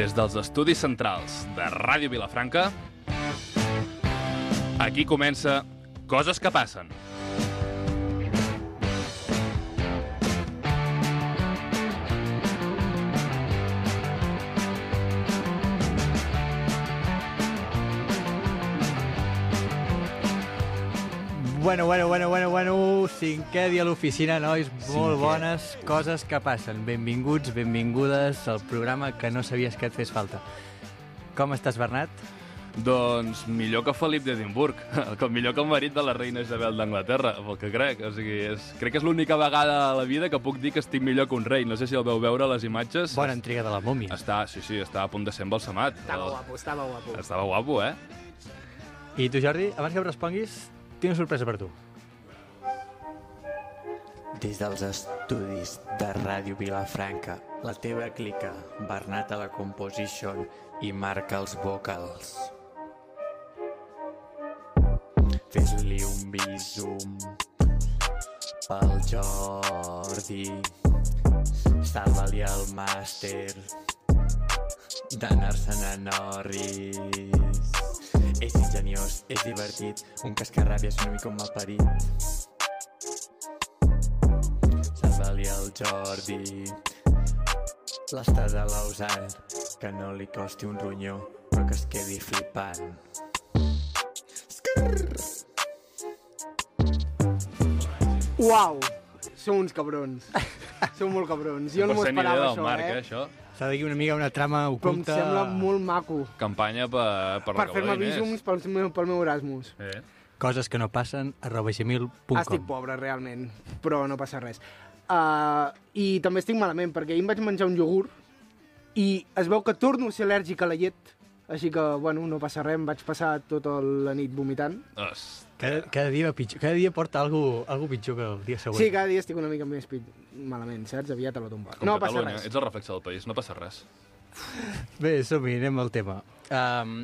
Des dels estudis centrals de Ràdio Vilafranca, aquí comença Coses que passen. Bueno, bueno, bueno, bueno, bueno, cinquè dia a l'oficina, nois, molt Cinquè. bones coses que passen. Benvinguts, benvingudes al programa que no sabies que et fes falta. Com estàs, Bernat? Doncs millor que Felip d'Edimburg, com millor que el marit de la reina Isabel d'Anglaterra, pel que crec. O sigui, és, crec que és l'única vegada a la vida que puc dir que estic millor que un rei. No sé si el veu veure a les imatges. Bona intriga de la mòmia. Està, sí, sí, està a punt de ser embalsamat. Estava guapo, estava guapo. Estava guapo, eh? I tu, Jordi, abans que em responguis, tinc sorpresa per tu. Des dels estudis de Ràdio Vilafranca, la teva clica, Bernat a la composition i marca els vocals. Fes-li un bisum pel Jordi, salva-li el màster d'anar-se'n a Norris. És ingeniós, és divertit, un cascarràbies una mica un malparit. Salva-li el Jordi. L'està de l'Ausar, que no li costi un ronyó, però que es quedi flipant. Uau! Sou uns cabrons. Sou molt cabrons. Jo no m'ho esperava, això, Marc, eh? eh, això. S'ha dir una mica una trama Però em oculta... sembla molt maco. Campanya per, per, Per fer-me recaudar diners. visums pel meu, pel meu Erasmus. Eh. Coses que no passen, arroba gmail.com. Estic pobre, realment, però no passa res. Uh, I també estic malament, perquè ahir em vaig menjar un iogurt i es veu que torno a ser al·lèrgic a la llet, així que, bueno, no passa res, em vaig passar tota la nit vomitant. Os, Cada, cada, dia va pitjor, cada dia porta algú, algú pitjor que el dia següent. Sí, cada dia estic una mica més pit malament, saps? Aviat a la tomba. com no passa Catalunya, res. ets el reflexe del país, no passa res. Bé, som-hi, anem al tema. Um,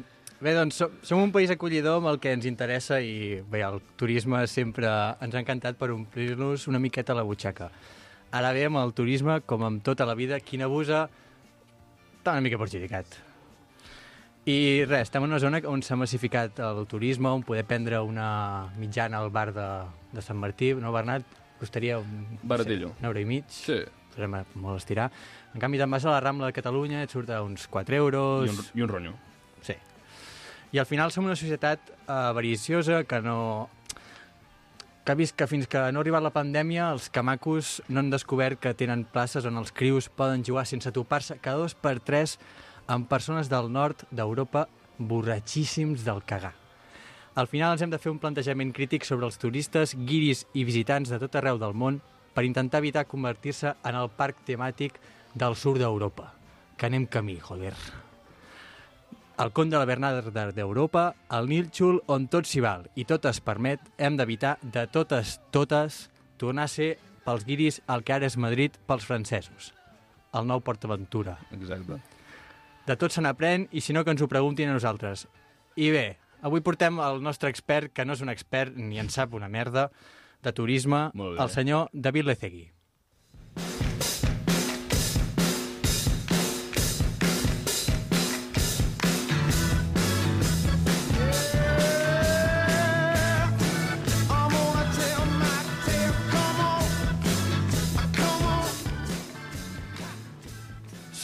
bé, doncs, som, som un país acollidor amb el que ens interessa i bé, el turisme sempre ens ha encantat per omplir-nos una miqueta la butxaca. Ara bé, amb el turisme, com amb tota la vida, qui n'abusa està una mica perjudicat. I res, estem en una zona on s'ha massificat el turisme, on poder prendre una mitjana al bar de, de Sant Martí, no, Bernat? Costaria un, Baratillo. un euro i mig. Sí, Podrem molt estirar. En canvi, te'n vas a la Rambla de Catalunya, et surt a uns 4 euros... i un, i un ronyo. Sí. I al final som una societat eh, avariciosa que no... que ha vist que fins que no ha arribat la pandèmia els camacos no han descobert que tenen places on els crius poden jugar sense topar-se cada dos per tres amb persones del nord d'Europa borratxíssims del cagar. Al final ens hem de fer un plantejament crític sobre els turistes, guiris i visitants de tot arreu del món per intentar evitar convertir-se en el parc temàtic del sud d'Europa. Que anem camí, joder. El Conte de la Bernarda d'Europa, el Nilxul, on tot s'hi val i tot es permet, hem d'evitar de totes, totes, tornar a ser pels guiris el que ara és Madrid pels francesos. El nou PortAventura. Exacte. De tot se n'aprèn i si no que ens ho preguntin a nosaltres. I bé, avui portem el nostre expert, que no és un expert ni en sap una merda, de turisme, el senyor David Lecegui.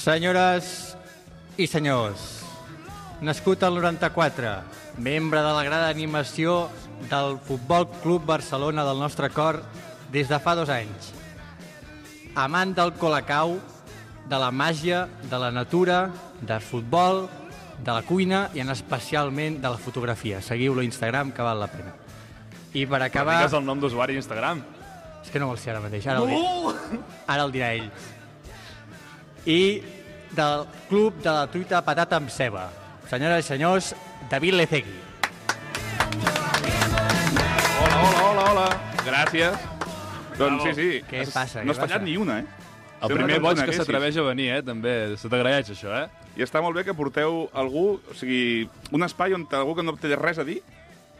Senyores i senyors, nascut al 94, membre de la grada d'animació del Futbol Club Barcelona del nostre cor des de fa dos anys. Amant del colacau, de la màgia, de la natura, del futbol, de la cuina i en especialment de la fotografia. Seguiu-lo a Instagram, que val la pena. I per acabar... Digues el nom d'usuari a Instagram. És que no vol ser ara mateix, ara, el, diré. ara el dirà ell. I del club de la truita patata amb ceba. Senyores i senyors, David Lecegui. Hola, hola, hola, hola. Gràcies. Doncs sí, sí. Què passa? No has fallat passa? ni una, eh? El Sembla primer boig que s'atreveix a venir, eh? També. Se t'agraeix, això, eh? I està molt bé que porteu algú, o sigui, un espai on algú que no té res a dir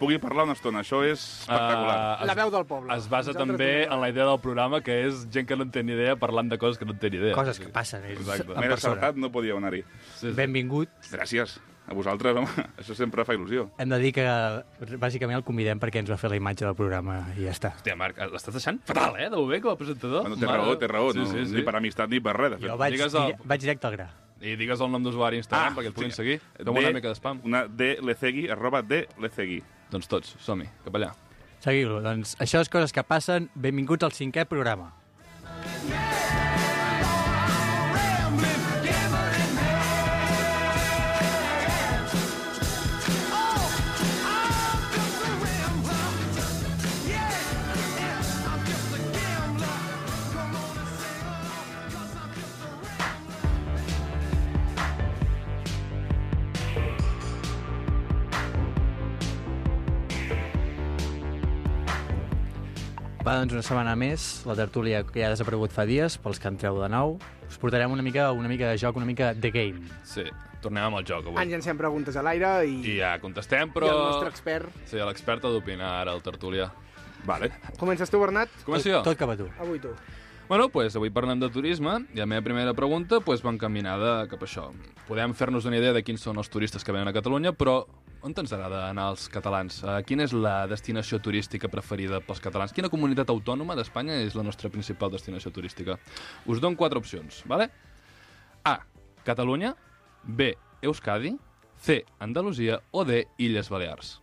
pugui parlar una estona. Això és espectacular. Uh, La veu del poble. Es basa Nosaltres també en la idea del programa, que és gent que no en té ni idea parlant de coses que no en té ni idea. Coses que passen. És Exacte. M'he encertat, no podíeu anar-hi. Sí, sí. Benvingut. Gràcies. A vosaltres, home, això sempre fa il·lusió. Hem de dir que bàsicament el convidem perquè ens va fer la imatge del programa i ja està. Hòstia, Marc, l'estàs deixant fatal, eh, de bé com a presentador. Bueno, té Mare- raó, té raó. Sí, no, sí, sí. Ni per amistat ni per res, de fet. Jo vaig, Digues el- vaig directe al gra. I digues el nom d'usuari Instagram Ah, perquè et puguin sí. seguir. Fem una mica d'espam. Una de lecegui, arroba de lecegui. Doncs tots, som-hi, cap allà. Seguiu-lo. Doncs això és coses que passen. Benvinguts al cinquè programa. Va, doncs una setmana més, la tertúlia que ja ha desaparegut fa dies, pels que entreu de nou. Us portarem una mica, una mica de joc, una mica de game. Sí, tornem amb el joc avui. Ens llancem preguntes a l'aire i, I ja contestem, i però... el nostre expert. Sí, l'expert ha d'opinar ara, el tertulià. Vale. Comences tu, Bernat? Començo jo? Tot cap a tu. Avui tu. Bueno, pues, avui parlem de turisme i la meva primera pregunta pues, va encaminada cap a això. Podem fer-nos una idea de quins són els turistes que venen a Catalunya, però on ens agrada anar els catalans? Uh, quina és la destinació turística preferida pels catalans? Quina comunitat autònoma d'Espanya és la nostra principal destinació turística? Us dono quatre opcions, vale? A. Catalunya. B. Euskadi. C. Andalusia. O D. Illes Balears.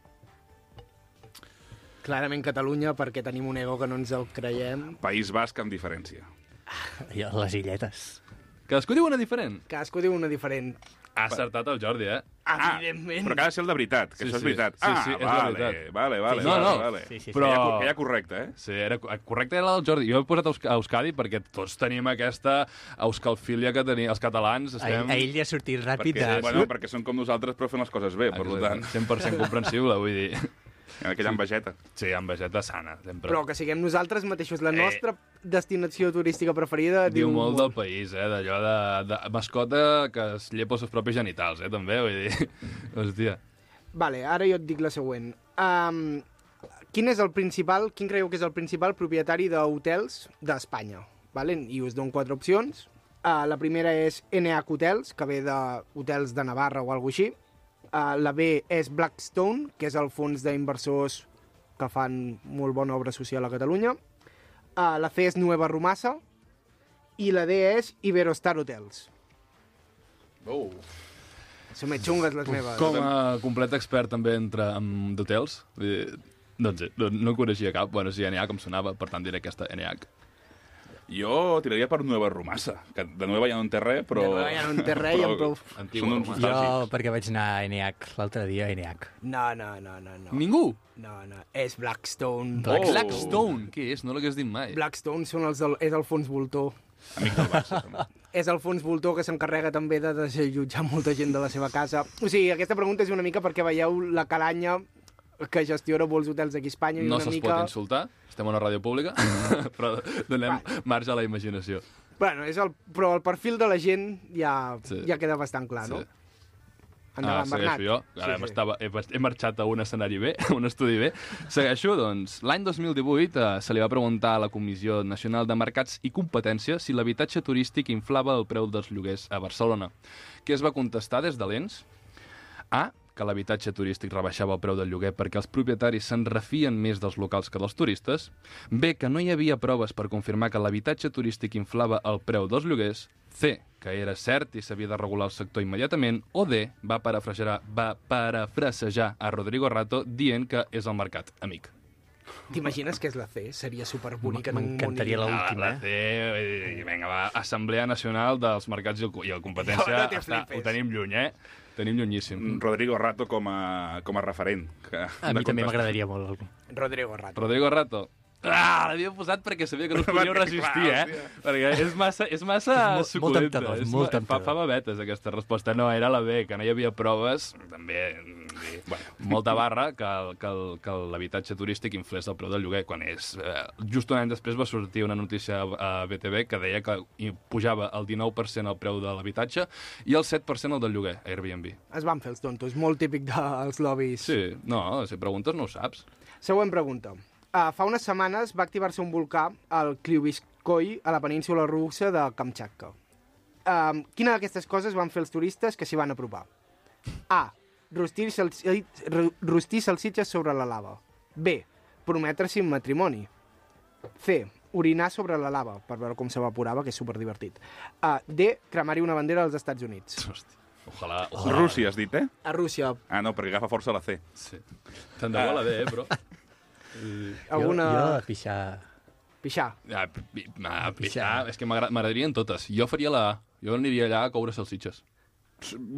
Clarament Catalunya, perquè tenim un ego que no ens el creiem. País Basc amb diferència. I les illetes. Cadascú diu una diferent. Cadascú diu una diferent. Ha acertat el Jordi, eh? Evidentment. Però que ha de ser el de veritat, que Sí, això és sí. veritat. Sí, ah, sí, és la vale, veritat. vale, vale, Sí, No, no. vale. Sí, sí, sí. Però- Que ha correcte, eh? Sí, era, correcte era el Jordi. Jo he posat Eus- Euskadi perquè tots tenim aquesta euskalfília que tenim els catalans. A, Estem... a ell li ha sortit ràpid Perquè, de... bueno, perquè són com nosaltres però fent les coses bé, per tant, 100% comprensible, vull dir. En aquella envejeta. Sí, amb vegeta sana, sempre. Però que siguem nosaltres mateixos la Eh. nostra destinació turística preferida Diu molt del país, eh? D'allò de, de mascota que es llepa els seus propis genitals, eh? També, vull dir... Hòstia. Vale, ara jo et dic la següent. Um, quin és el principal, quin creieu que és el principal propietari d'hotels d'Espanya? Vale? I us dono quatre opcions. Uh, la primera és NH Hotels, que ve d'hotels de Navarra o alguna així. Uh, la B és Blackstone, que és el fons d'inversors que fan molt bona obra social a Catalunya. Uh, la C és Nueva Rumasa. I la D és Iberostar Hotels. Oh. Són més xungues les meves. Com a complet expert també entre d'hotels, vull dir, no no, coneixia cap. Bueno, sí, NH com sonava, per tant diré aquesta NH. Jo tiraria per Nueva Rumasa, que de Nueva ja no en té res, però... De Nueva ja no en té res i però en prou- Són uns. Jo, perquè vaig anar a ENIAC l'altre dia, a ENIAC. No, no, no, no, no. Ningú? No, no, és Blackstone. Black Oh. Blackstone, què és? No l'hagués dit mai. Blackstone són els del, és el fons voltor. Amic del Barça, també. És el fons voltor que s'encarrega també de desallotjar molta gent de la seva casa. O sigui, aquesta pregunta és una mica perquè veieu la calanya que gestiona molts hotels aquí a Espanya No se'ls mica... pot insultar, estem a una ràdio pública, però donem marge a la imaginació. Bueno, és el... però el perfil de la gent ja, Sí. ja queda bastant clar, no? Sí. Endavant, ah, Bernat. jo. Ara Sí, sí. Estava, he, he marxat a un escenari B, a un estudi B. Segueixo, doncs. L'any 2018 eh, se li va preguntar a la Comissió Nacional de Mercats i Competència si l'habitatge turístic inflava el preu dels lloguers a Barcelona. Què es va contestar des de l'ENS? A, que l'habitatge turístic rebaixava el preu del lloguer perquè els propietaris se'n refien més dels locals que dels turistes. B, que no hi havia proves per confirmar que l'habitatge turístic inflava el preu dels lloguers. C, que era cert i s'havia de regular el sector immediatament. O D, va parafrasejar, va parafrasejar a Rodrigo Rato dient que és el mercat, amic. T'imagines que és la C? Seria superbonica en un. M'encantaria l'última, Ah, la eh? C, vinga, va, Assemblea Nacional dels Mercats i el- i la Competència. No, no està, ho tenim lluny, eh? Tenim llunyíssim. Rodrigo Rato com a, com a referent. Que A mi també m'agradaria molt. Rodrigo Rato. Rodrigo Rato. Ah, l'havia posat perquè sabia que no us podíeu Clar, resistir, eh? hòstia. Perquè és massa, és massa És molt- molt suculenta. temptador, és és molt ma- fa, temptador. fa babetes, aquesta resposta. No, era la B, que no hi havia proves. També... dir, molta barra que, que, el- que l'habitatge turístic inflés el preu del lloguer, quan és... Eh, just un any després va sortir una notícia a BTV que deia que pujava el 19% el preu de l'habitatge i el 7% el del lloguer, a Airbnb. Es van fer els tontos, molt típic dels lobbies. Sí, no, si preguntes no ho saps. Següent pregunta. Uh, fa unes setmanes va activar-se un volcà al Kliubiskoi, a la península russa de Kamchatka. Uh, quina d'aquestes coses van fer els turistes que s'hi van apropar? A. Rostir, salsi ru- rostir salsitxes sobre la lava. B. Prometre-s'hi un matrimoni. C. Orinar sobre la lava, per veure com s'evaporava, que és superdivertit. Uh, D. Cremar-hi una bandera als Estats Units. Hosti, ojalà, ojalà. Rússia, has dit, eh? A Rússia, Ah, no, perquè agafa força la C. Sí. Tant de bo la bé, eh, però... alguna... Jo, jo pixar... Pixar. Ah, pi, ah, pi, Pixar. ah, és que m'agra- m'agradarien totes. Jo faria la A. Jo aniria allà a coure salsitxes.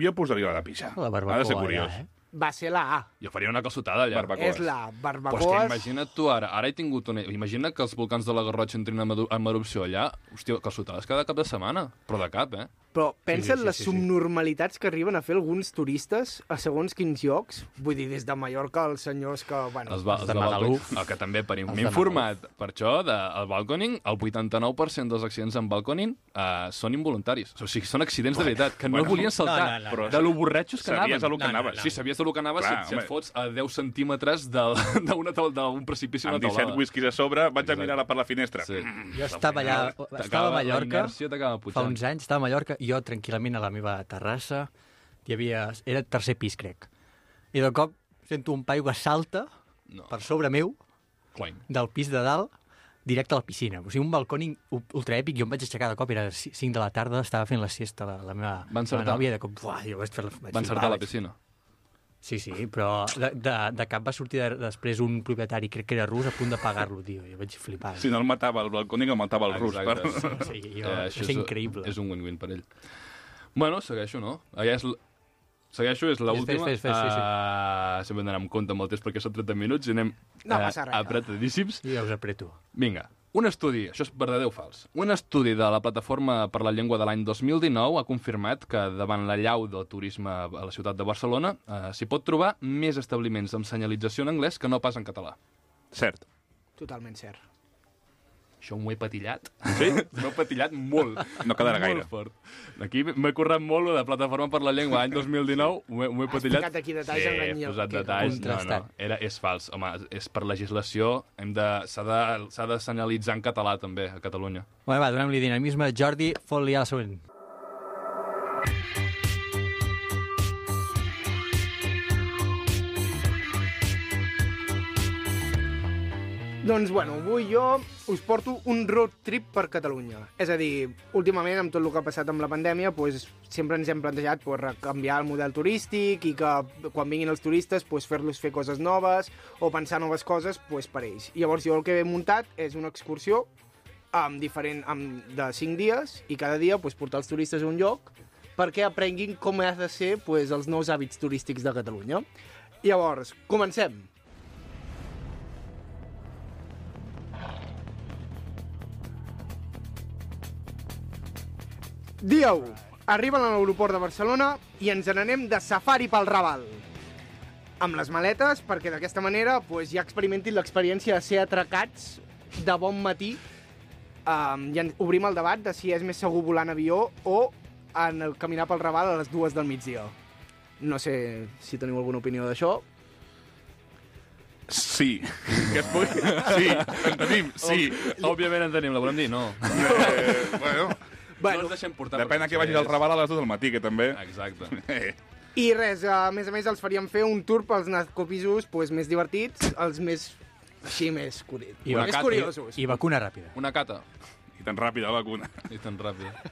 Jo posaria la de pixar. La Ha de ser barbacoa, curiós. allà, eh? Va ser la A. Jo faria una calçotada allà. Barbacoes. És la Però és que barbacoa. imagina't tu ara, ara he tingut una... Imagina que els volcans de la Garrotxa entrin en erupció allà. Hòstia, calçotades cada cap de setmana. Però de cap, eh? Però pensa en sí, les sí, sí. subnormalitats que arriben a fer alguns turistes a segons quins llocs. Vull dir, des de Mallorca els senyors que... Bueno, Els, Els els de de. Magaluf. El que també, per m'he de informat per això, de, el balconing, el 89% dels accidents en balconing uh, són involuntaris. O sigui, són accidents de veritat, que no bueno, el volien saltar. no, no, no. Però de lo borratxos que sabies anaven. a lo que No, no, anaves. no. Sí, sabies de lo que anaves Clar, si, si et fots a 10 centímetres del- d'una taula- d'un precipici a una Amb 17 taulada. whiskies a sobre, vaig a Exacte. mirar per la finestra. Sí. Jo estava allà, estava a Mallorca, fa uns anys, estava a Mallorca, jo tranquil·lament a la meva terrassa, hi havia... Era tercer pis, crec. I de cop sento un paio que salta No. per sobre meu, Cloing. del pis de dalt, directe a la piscina. O sigui, un u- ultraèpic, jo em vaig aixecar de cop, era 5 de la tarda, estava fent la siesta la, la meva, Va la meva nòvia, de cop, buah, jo vaig fer... la- Vaig Va encertar a la piscina. Sí, sí, però de, de, de cap va sortir de, després un propietari, crec que era rus, a punt de pagar-lo, tio. Jo vaig flipar. Si no el matava el balcònic, el matava el rus. Per... Sí, jo, Eh, eh, això és, increïble. És un win-win per ell. Bueno, segueixo, no? Allà és... l- Segueixo, és l'última. Fes, fes, fes, sí, sí. Uh, sempre hem d'anar amb compte amb el temps perquè són 30 minuts i anem No eh, res. apretadíssims. Jo ja us apreto. Vinga, un estudi, això és verdader o fals, un estudi de la Plataforma per la Llengua de l'any 2019 ha confirmat que davant la llau del turisme a la ciutat de Barcelona eh, s'hi pot trobar més establiments amb senyalització en anglès que no pas en català. Cert. Totalment cert. Això m'ho he patillat. Sí? M'ho he patillat molt. No quedarà molt gaire. Fort. Aquí m'he currat molt de Plataforma per la Llengua l'any 2019, m'ho he, he Has patillat. ficat aquí detalls sí, he posat Que detalls. No, no, era, és fals. Home, és per legislació, hem de, s'ha de, s'ha de senyalitzar en català també, a Catalunya. Bé, va, donem-li dinamisme. Jordi, fot-li a la següent. Doncs, bueno, avui jo us porto un road trip per Catalunya. És a dir, últimament, amb tot el que ha passat amb la pandèmia, pues, sempre ens hem plantejat pues, canviar el model turístic i que quan vinguin els turistes pues, fer-los fer coses noves o pensar noves coses pues, per ells. Llavors, jo el que he muntat és una excursió amb diferent, amb, de 5 dies i cada dia pues, portar els turistes a un lloc perquè aprenguin com ha de ser pues, els nous hàbits turístics de Catalunya. Llavors, comencem. Dia 1. Arriben a l'aeroport de Barcelona i ens n'anem de safari pel Raval. Amb les maletes, perquè d'aquesta manera pues, ja experimentin l'experiència de ser atracats de bon matí um, i obrim el debat de si és més segur volar en avió o en el caminar pel Raval a les dues del migdia. No sé si teniu alguna opinió d'això. Sí. Que es pugui... Sí, en tenim, sí. Òbviament en tenim, la volem dir? No. Eh, bueno, no ens deixem portar. depèn a què vagis al Raval a les 2 del matí, que també... Exacte. I res, a més a més els faríem fer un tour pels narcopisos pues, més divertits, els més així més, curi... I més vacat, curiosos. I vacuna ràpida. Una cata. I tan ràpida la vacuna. I tan ràpid.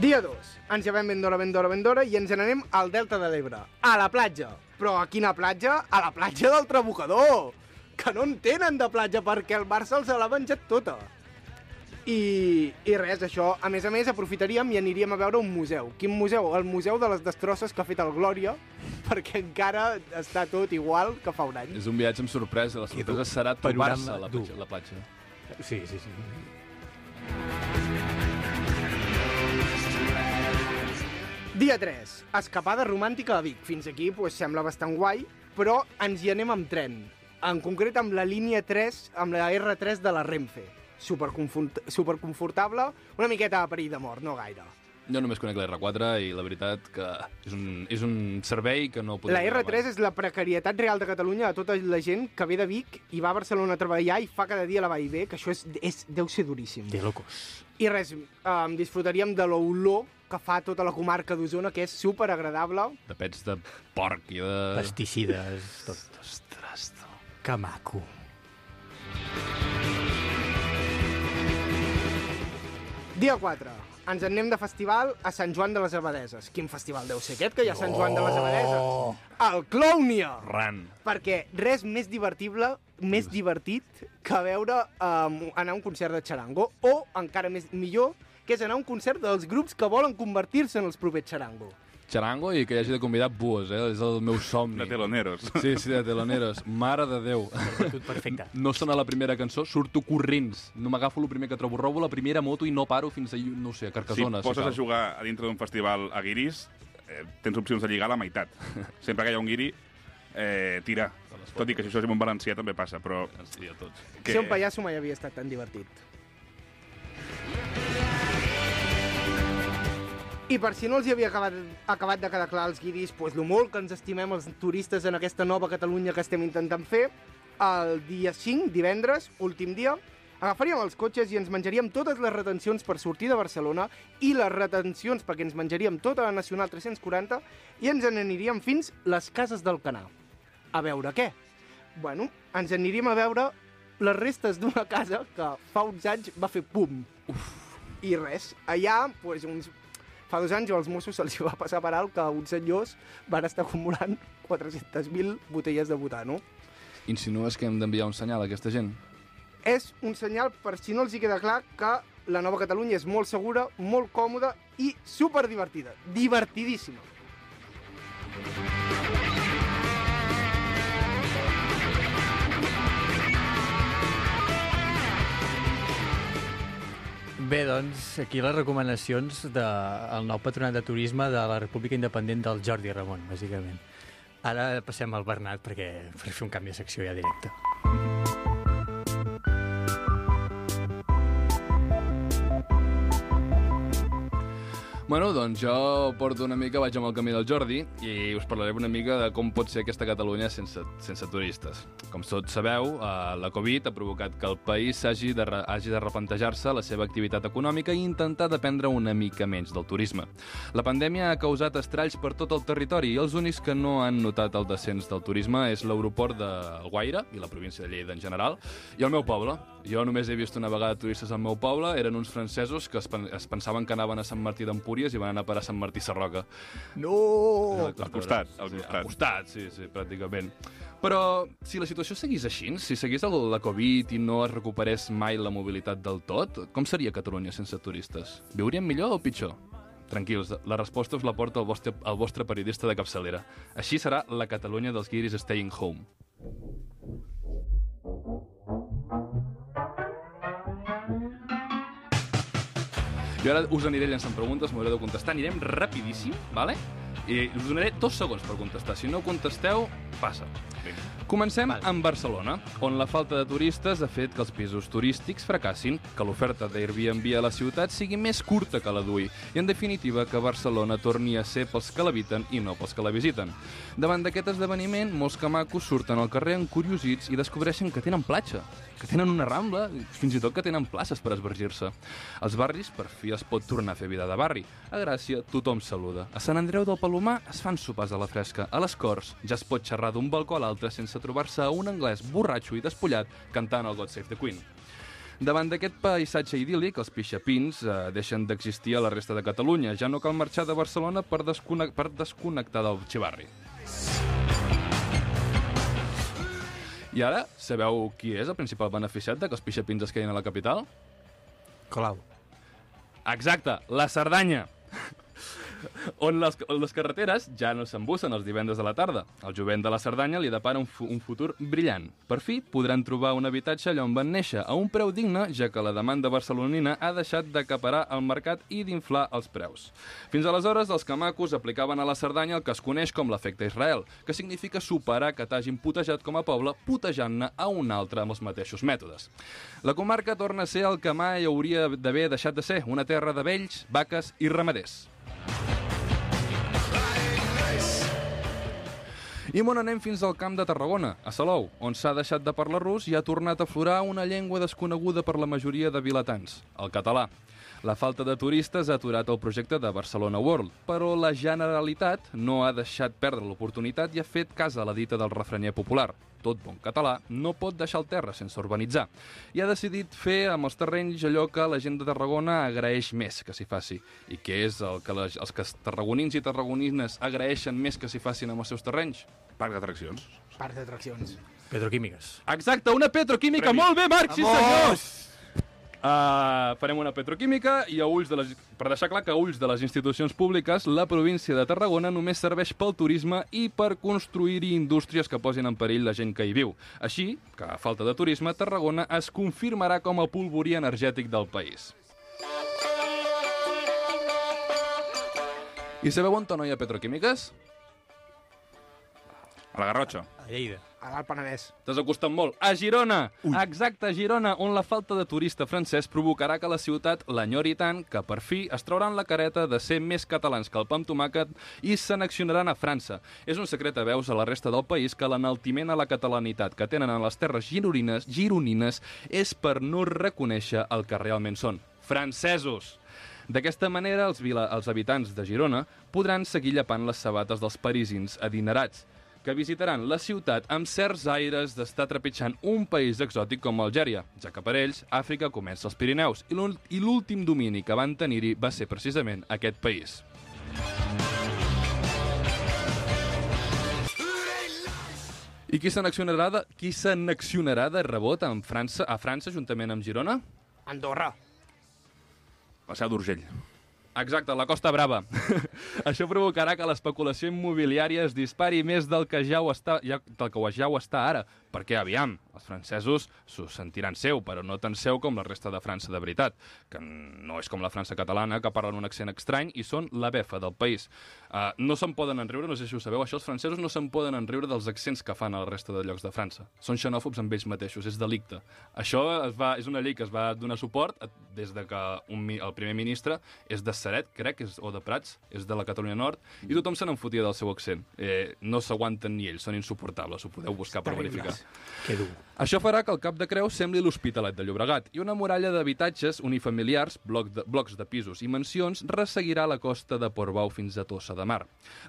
Dia 2. Ens llevem ben d'hora, ben d'hora, ben d'hora i ens n'anem al Delta de l'Ebre, a la platja. Però a quina platja? A la platja del Trabucador! Que no en tenen de platja perquè el Barça els l'ha menjat tota. I, I res, això, a més a més, aprofitaríem i aniríem a veure un museu. Quin museu? El Museu de les Destrosses que ha fet el Glòria, perquè encara està tot igual que fa un any. És un viatge amb sorpresa. La sorpresa serà trobar-se a la platja. La platja. Sí, sí, sí. Dia 3. Escapada romàntica a Vic. Fins aquí pues, sembla bastant guai, però ens hi anem amb tren. En concret amb la línia 3, amb la R3 de la Renfe. Superconfort- Superconfortable, una miqueta a perill de mort, no gaire. Jo només conec la R4 i la veritat que és un, és un servei que no podem... La R3 és la precarietat real de Catalunya de tota la gent que ve de Vic i va a Barcelona a treballar i fa cada dia la va i ve, que això és, és, deu ser duríssim. De locos. I res, um, disfrutaríem de l'olor que fa tota la comarca d'Osona, que és super agradable. De pets de porc i de... Pesticides, tot. Que maco. Dia 4. Ens en anem de festival a Sant Joan de les Abadeses. Quin festival deu ser aquest que hi ha a Sant Joan de les Abadeses? El Clownia! Ran. Perquè res més divertible, més divertit que veure um, anar a un concert de xarango o, encara més millor, que és anar a un concert dels grups que volen convertir-se en els propers xarango. Xarango i que hi hagi de convidar buos, eh? És el meu somni. De teloneros. Sí, sí, de teloneros. Mare de Déu. Tot perfecte. No sona la primera cançó, surto corrents. No m'agafo el primer que trobo. Robo la primera moto i no paro fins a, no sé, a Si Carcassona. et poses cal. a jugar a dintre d'un festival a guiris, eh, tens opcions de lligar a la meitat. Sempre que hi ha un guiri, eh, tira. Tot i que si això és un valencià també passa, però... Ens tots. Que... Ser un pallasso mai havia estat tan divertit. I per si no els hi havia acabat, acabat de quedar clar als guiris, pues, lo molt que ens estimem els turistes en aquesta nova Catalunya que estem intentant fer, el dia 5, divendres, últim dia, agafaríem els cotxes i ens menjaríem totes les retencions per sortir de Barcelona i les retencions perquè ens menjaríem tota la Nacional 340 i ens n'aniríem fins les cases del Canà. A veure què? Bueno, ens aniríem a veure les restes d'una casa que fa uns anys va fer pum. Uf. I res, allà, pues, uns... fa dos anys als Mossos se'ls va passar per alt que uns senyors van estar acumulant 400.000 botelles de butano. Insinues que hem d'enviar un senyal a aquesta gent? És un senyal, per si no els hi queda clar, que la nova Catalunya és molt segura, molt còmoda i super divertida. Divertidíssima. Bé, doncs, aquí les recomanacions del nou patronat de turisme de la República Independent del Jordi Ramon, bàsicament. Ara passem al Bernat perquè per fer un canvi de secció ja directe. Bueno, doncs jo porto una mica, vaig amb el camí del Jordi i us parlaré una mica de com pot ser aquesta Catalunya sense, sense turistes. Com tots sabeu, eh, la Covid ha provocat que el país hagi de, hagi de replantejar-se la seva activitat econòmica i intentar dependre una mica menys del turisme. La pandèmia ha causat estralls per tot el territori i els únics que no han notat el descens del turisme és l'aeroport de Guaire i la província de Lleida en general i el meu poble. Jo només he vist una vegada turistes al meu poble, eren uns francesos que es, es pensaven que anaven a Sant Martí d'Empúries i van anar a parar a Sant Martí Sarroca. No! Al costat, al sí, costat. Al costat, sí, sí, pràcticament. Però si la situació seguís així, si seguís el, la Covid i no es recuperés mai la mobilitat del tot, com seria Catalunya sense turistes? Viuríem millor o pitjor? Tranquils, la resposta us la porta el vostre, el vostre periodista de capçalera. Així serà la Catalunya dels guiris Staying Home. Jo ara us aniré llançant preguntes, m'haureu de contestar, anirem rapidíssim, vale? I us donaré dos segons per contestar. Si no contesteu, passa. Vinga. Comencem amb Barcelona, on la falta de turistes ha fet que els pisos turístics fracassin, que l'oferta d'Airbnb a la ciutat sigui més curta que la d'UI i, en definitiva, que Barcelona torni a ser pels que l'habiten i no pels que la visiten. Davant d'aquest esdeveniment, molts camacos surten al carrer encuriosits i descobreixen que tenen platja, que tenen una rambla, fins i tot que tenen places per esvergir-se. Als barris, per fi, es pot tornar a fer vida de barri. A Gràcia, tothom saluda. A Sant Andreu del Palomar es fan sopars a la fresca. A les Corts ja es pot xerrar d'un balcó a l'altre sense trobar-se a un anglès borratxo i despullat cantant el God Save the Queen. Davant d'aquest paisatge idíl·lic, els pixapins eh, deixen d'existir a la resta de Catalunya. Ja no cal marxar de Barcelona per, desconnect per desconnectar del xivarri. I ara, sabeu qui és el principal beneficiat de que els pixapins es quedin a la capital? Colau. Exacte, la Cerdanya. On les, on les carreteres ja no s'embussen els divendres a la tarda. El jovent de la Cerdanya li depara un, un futur brillant. Per fi podran trobar un habitatge allà on van néixer, a un preu digne, ja que la demanda barcelonina ha deixat d'acaparar el mercat i d'inflar els preus. Fins aleshores, els camacos aplicaven a la Cerdanya el que es coneix com l'efecte Israel, que significa superar que t'hagin putejat com a poble putejant-ne a un altre amb els mateixos mètodes. La comarca torna a ser el que mai hauria d'haver deixat de ser, una terra de vells, vaques i ramaders. I on anem fins al camp de Tarragona, a Salou, on s'ha deixat de parlar rus i ha tornat a florar una llengua desconeguda per la majoria de vilatans, el català. La falta de turistes ha aturat el projecte de Barcelona World, però la Generalitat no ha deixat perdre l'oportunitat i ha fet cas a la dita del refrenyer popular. Tot bon català no pot deixar el terra sense urbanitzar. I ha decidit fer amb els terrenys allò que la gent de Tarragona agraeix més que s'hi faci. I què és el que les, els que tarragonins i tarragonines agraeixen més que s'hi facin amb els seus terrenys? Parc d'atraccions. Parc d'atraccions. Petroquímiques. Exacte, una petroquímica. Premi. Molt bé, Marc, sí Vamos! Uh, farem una petroquímica i a ulls de les, per deixar clar que a ulls de les institucions públiques la província de Tarragona només serveix pel turisme i per construir-hi indústries que posin en perill la gent que hi viu. Així que, a falta de turisme, Tarragona es confirmarà com el polvorí energètic del país. I sabeu on no hi ha petroquímiques? A la Garrotxa. A Lleida. A l'Alt Penedès. T'has acostat molt. A Girona! Ui. Exacte, a Girona, on la falta de turista francès provocarà que la ciutat l'enyori tant que per fi es trauran la careta de ser més catalans que el pa amb tomàquet i s'anaccionaran a França. És un secret a veus a la resta del país que l'enaltiment a la catalanitat que tenen en les terres gironines, gironines és per no reconèixer el que realment són. Francesos! D'aquesta manera, els, vila, els habitants de Girona podran seguir llapant les sabates dels parisins adinerats, que visitaran la ciutat amb certs aires d'estar trepitjant un país exòtic com Algèria, ja que per ells Àfrica comença als Pirineus i l'últim domini que van tenir-hi va ser precisament aquest país. I qui s'anaccionarà de, qui s'anaccionarà de rebot amb França, a França juntament amb Girona? Andorra. La seu d'Urgell. Exacte, la Costa Brava. Això provocarà que l'especulació immobiliària es dispari més del que ja ho està, ja, del que ja ho està ara. Perquè, aviam, els francesos s'ho sentiran seu, però no tan seu com la resta de França de veritat, que no és com la França catalana, que parlen un accent estrany i són la befa del país. Uh, no se'n poden enriure, no sé si ho sabeu, això els francesos no se'n poden enriure dels accents que fan a la resta de llocs de França. Són xenòfobs amb ells mateixos, és delicte. Això es va, és una llei que es va donar suport a- des de que un, el primer ministre és de Seret, crec, és, o de Prats, és de la Catalunya Nord, i tothom se n'enfotia del seu accent. Eh, no s'aguanten ni ells, són insuportables, ho podeu buscar per verificar. Que dur. Això farà que el Cap de Creu sembli l'Hospitalet de Llobregat i una muralla d'habitatges unifamiliars, bloc de, blocs de pisos i mansions resseguirà la costa de Portbou fins a Tossa de Mar.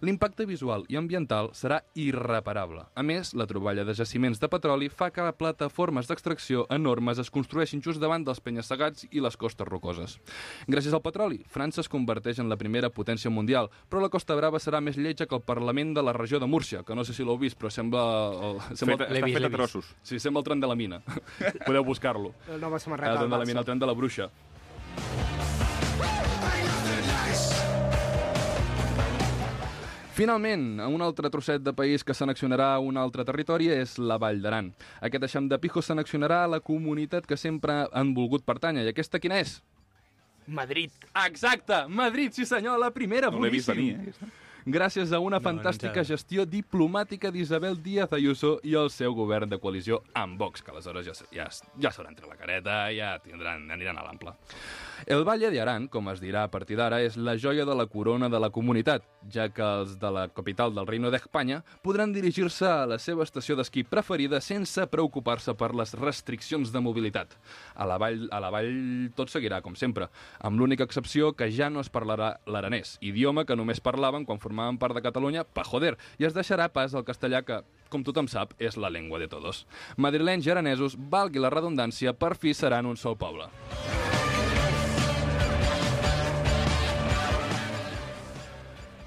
L'impacte visual i ambiental serà irreparable. A més, la troballa de jaciments de petroli fa que plataformes d'extracció enormes es construeixin just davant dels penya-segats i les costes rocoses. Gràcies al petroli, França es converteix en la primera potència mundial, però la Costa Brava serà més lletja que el Parlament de la regió de Múrcia, que no sé si l'heu vist, però sembla... El, sembla l'he està vist, fet a trossos. Sí, sembla el tren de la mina. Podeu buscar-lo. El samarreta tren del de la mina, el tren de la bruixa. Finalment, un altre trosset de país que s'anaccionarà a un altre territori és la Vall d'Aran. Aquest eixam de Pijo s'anaccionarà a la comunitat que sempre han volgut pertànyer. I aquesta quina és? Madrid. Exacte! Madrid, sí senyor, la primera, No l'he vist boníssim. venir, eh? Gràcies a una No, fantàstica no gestió diplomàtica d'Isabel Díaz Ayuso i el seu govern de coalició amb Vox, que aleshores ja, ja, ja s'hauran tret la careta, ja tindran, aniran a l'ample. El Valle de Aran, com es dirà a partir d'ara, és la joia de la corona de la comunitat, ja que els de la capital del Reino d'Espanya podran dirigir-se a la seva estació d'esquí preferida sense preocupar-se per les restriccions de mobilitat. A la vall, a la vall tot seguirà, com sempre, amb l'única excepció que ja no es parlarà l'aranès, idioma que només parlaven quan formaven part de Catalunya, pa joder, i es deixarà pas al castellà que, com tothom sap, és la llengua de todos. Madrilenys i aranesos, valgui la redundància, per fi seran un sol poble.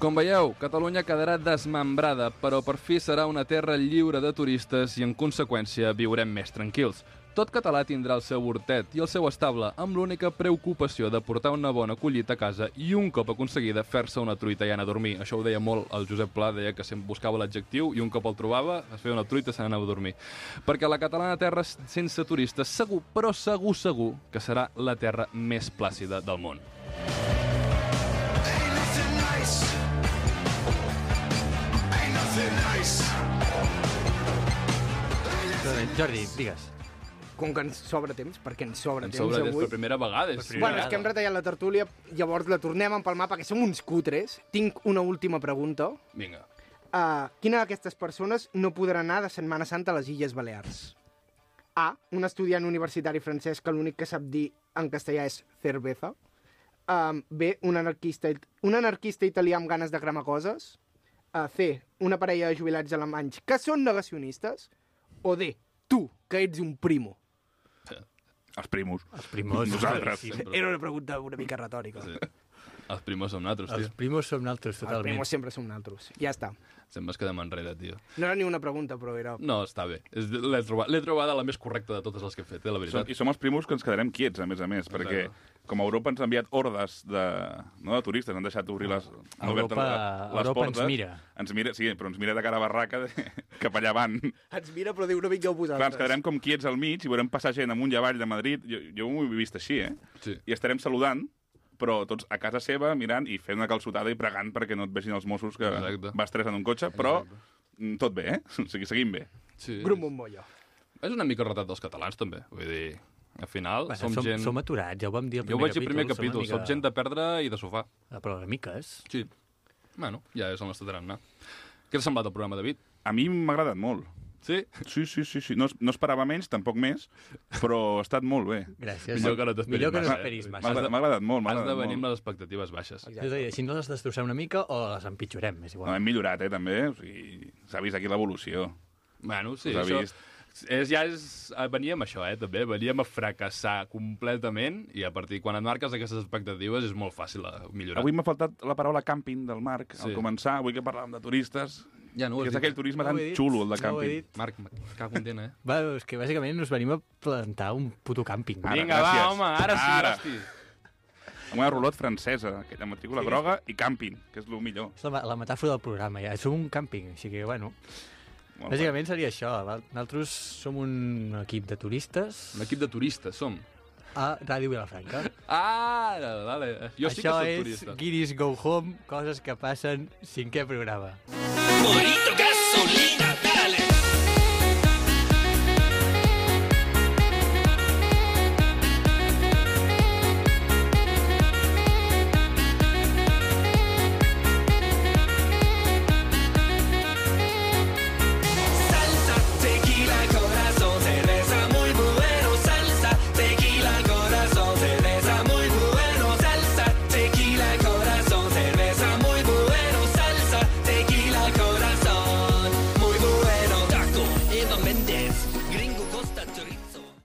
Com veieu, Catalunya quedarà desmembrada, però per fi serà una terra lliure de turistes i, en conseqüència, viurem més tranquils. Tot català tindrà el seu hortet i el seu estable amb l'única preocupació de portar una bona collita a casa i un cop aconseguida fer-se una truita i anar a dormir. Això ho deia molt el Josep Pla, deia que sempre buscava l'adjectiu i un cop el trobava es feia una truita i se n'anava a dormir. Perquè la catalana terra sense turistes segur, però segur, segur que serà la terra més plàcida del món. Jordi, digues. Com que ens sobra temps, perquè ens sobra Ens temps sobra avui. per primera vegada. És... primera Bueno, és que hem retallat la tertúlia, llavors la tornem a empalmar perquè som uns cutres. Tinc una última pregunta. Vinga. Uh, quina d'aquestes persones no podrà anar de Setmana Santa a les Illes Balears? A. Un estudiant universitari francès que l'únic que sap dir en castellà és cerveza. Um, B. Un anarquista, un anarquista italià amb ganes de cremar coses. Uh, C. Una parella de jubilats alemanys que són negacionistes. O D. Tu, que ets un primo. Els primos. Els primos. Nosaltres. claríssim. Era una pregunta una mica retòrica. Sí. Els primers som nosaltres, Els tio. primos som naltros, Els totalment. primos sempre som naltros. Ja està. Sempre ens quedem enrere, tio. No era ni una pregunta, però era... No, està bé. És- L'he trobat, l'he trobada la més correcta de totes les que he fet, eh, la Som, veritat. I som els primos que ens quedarem quiets, a més a més, perquè com a Europa ens ha enviat hordes de, no, de turistes, han deixat obrir les, han obert Europa- les Europa ens portes. mira. Ens mira, sí, però ens mira de cara a barraca de, cap allà van. Ens mira, però diu, no vingueu vosaltres. Clar, ens quedarem com quiets al mig i veurem passar gent amunt i avall de Madrid. Jo, jo ho he vist així, eh? Sí. I estarem saludant, però tots a casa seva mirant i fent una calçotada i pregant perquè no et vegin els Mossos que Exacte. vas tres en un cotxe, però mm, tot bé, eh? O sigui, seguim bé. sí. Grup Montmolló. És una mica el retrat dels catalans, també. Vull dir, al final Bueno, som, som, gent... som aturats, ja ho vam dir al Jo ho primer vaig dir al primer capítol. capítol, som, gent de perdre i de sofà. mica... Però una miques. Sí. Bueno, ja és el nostre tarannà. Què t'ha semblat el programa, David? A mi m'ha agradat molt. Sí? Sí, sí, sí, sí. No, no esperava menys, tampoc més, però ha estat molt bé. Gràcies. Millor que no t'esperis Millor que no massa, eh? esperis M'ha massa. agradat, m'ha agradat molt, Has de venir amb les expectatives baixes. És a dir, així no les destrossem una mica o les empitjorem, és No, igual. hem millorat, eh, també. O sigui, s'ha vist aquí l'evolució. Bueno, sí, això... vist. És, ja és, eh, veníem a això, eh, també. Veníem a fracassar completament i a partir quan et marques aquestes expectatives és molt fàcil a millorar. Avui m'ha faltat la paraula càmping del Marc, Sí. al començar, avui que parlàvem de turistes, ja no que és dit. aquell turisme No tan xulo, el de no càmping. dit. Marc, cago en dent, eh? Va, és que bàsicament us venim a plantar un puto càmping. Ara, Vinga, va, gràcies. home, ara sí, Ara. hosti. Amb una rulot francesa, aquella matrícula Sí. groga, i càmping, que és el millor. És la, la metàfora del programa, ja. Som un càmping, així que, bueno... Molt bé. Bàsicament seria això. val? Nosaltres som un equip de turistes Un equip de turistes, som. a Ràdio Vilafranca. Ah, vale. Jo sí que Això soc és turista. Guiris Go Home, coses que passen cinquè programa. Morito gasolina.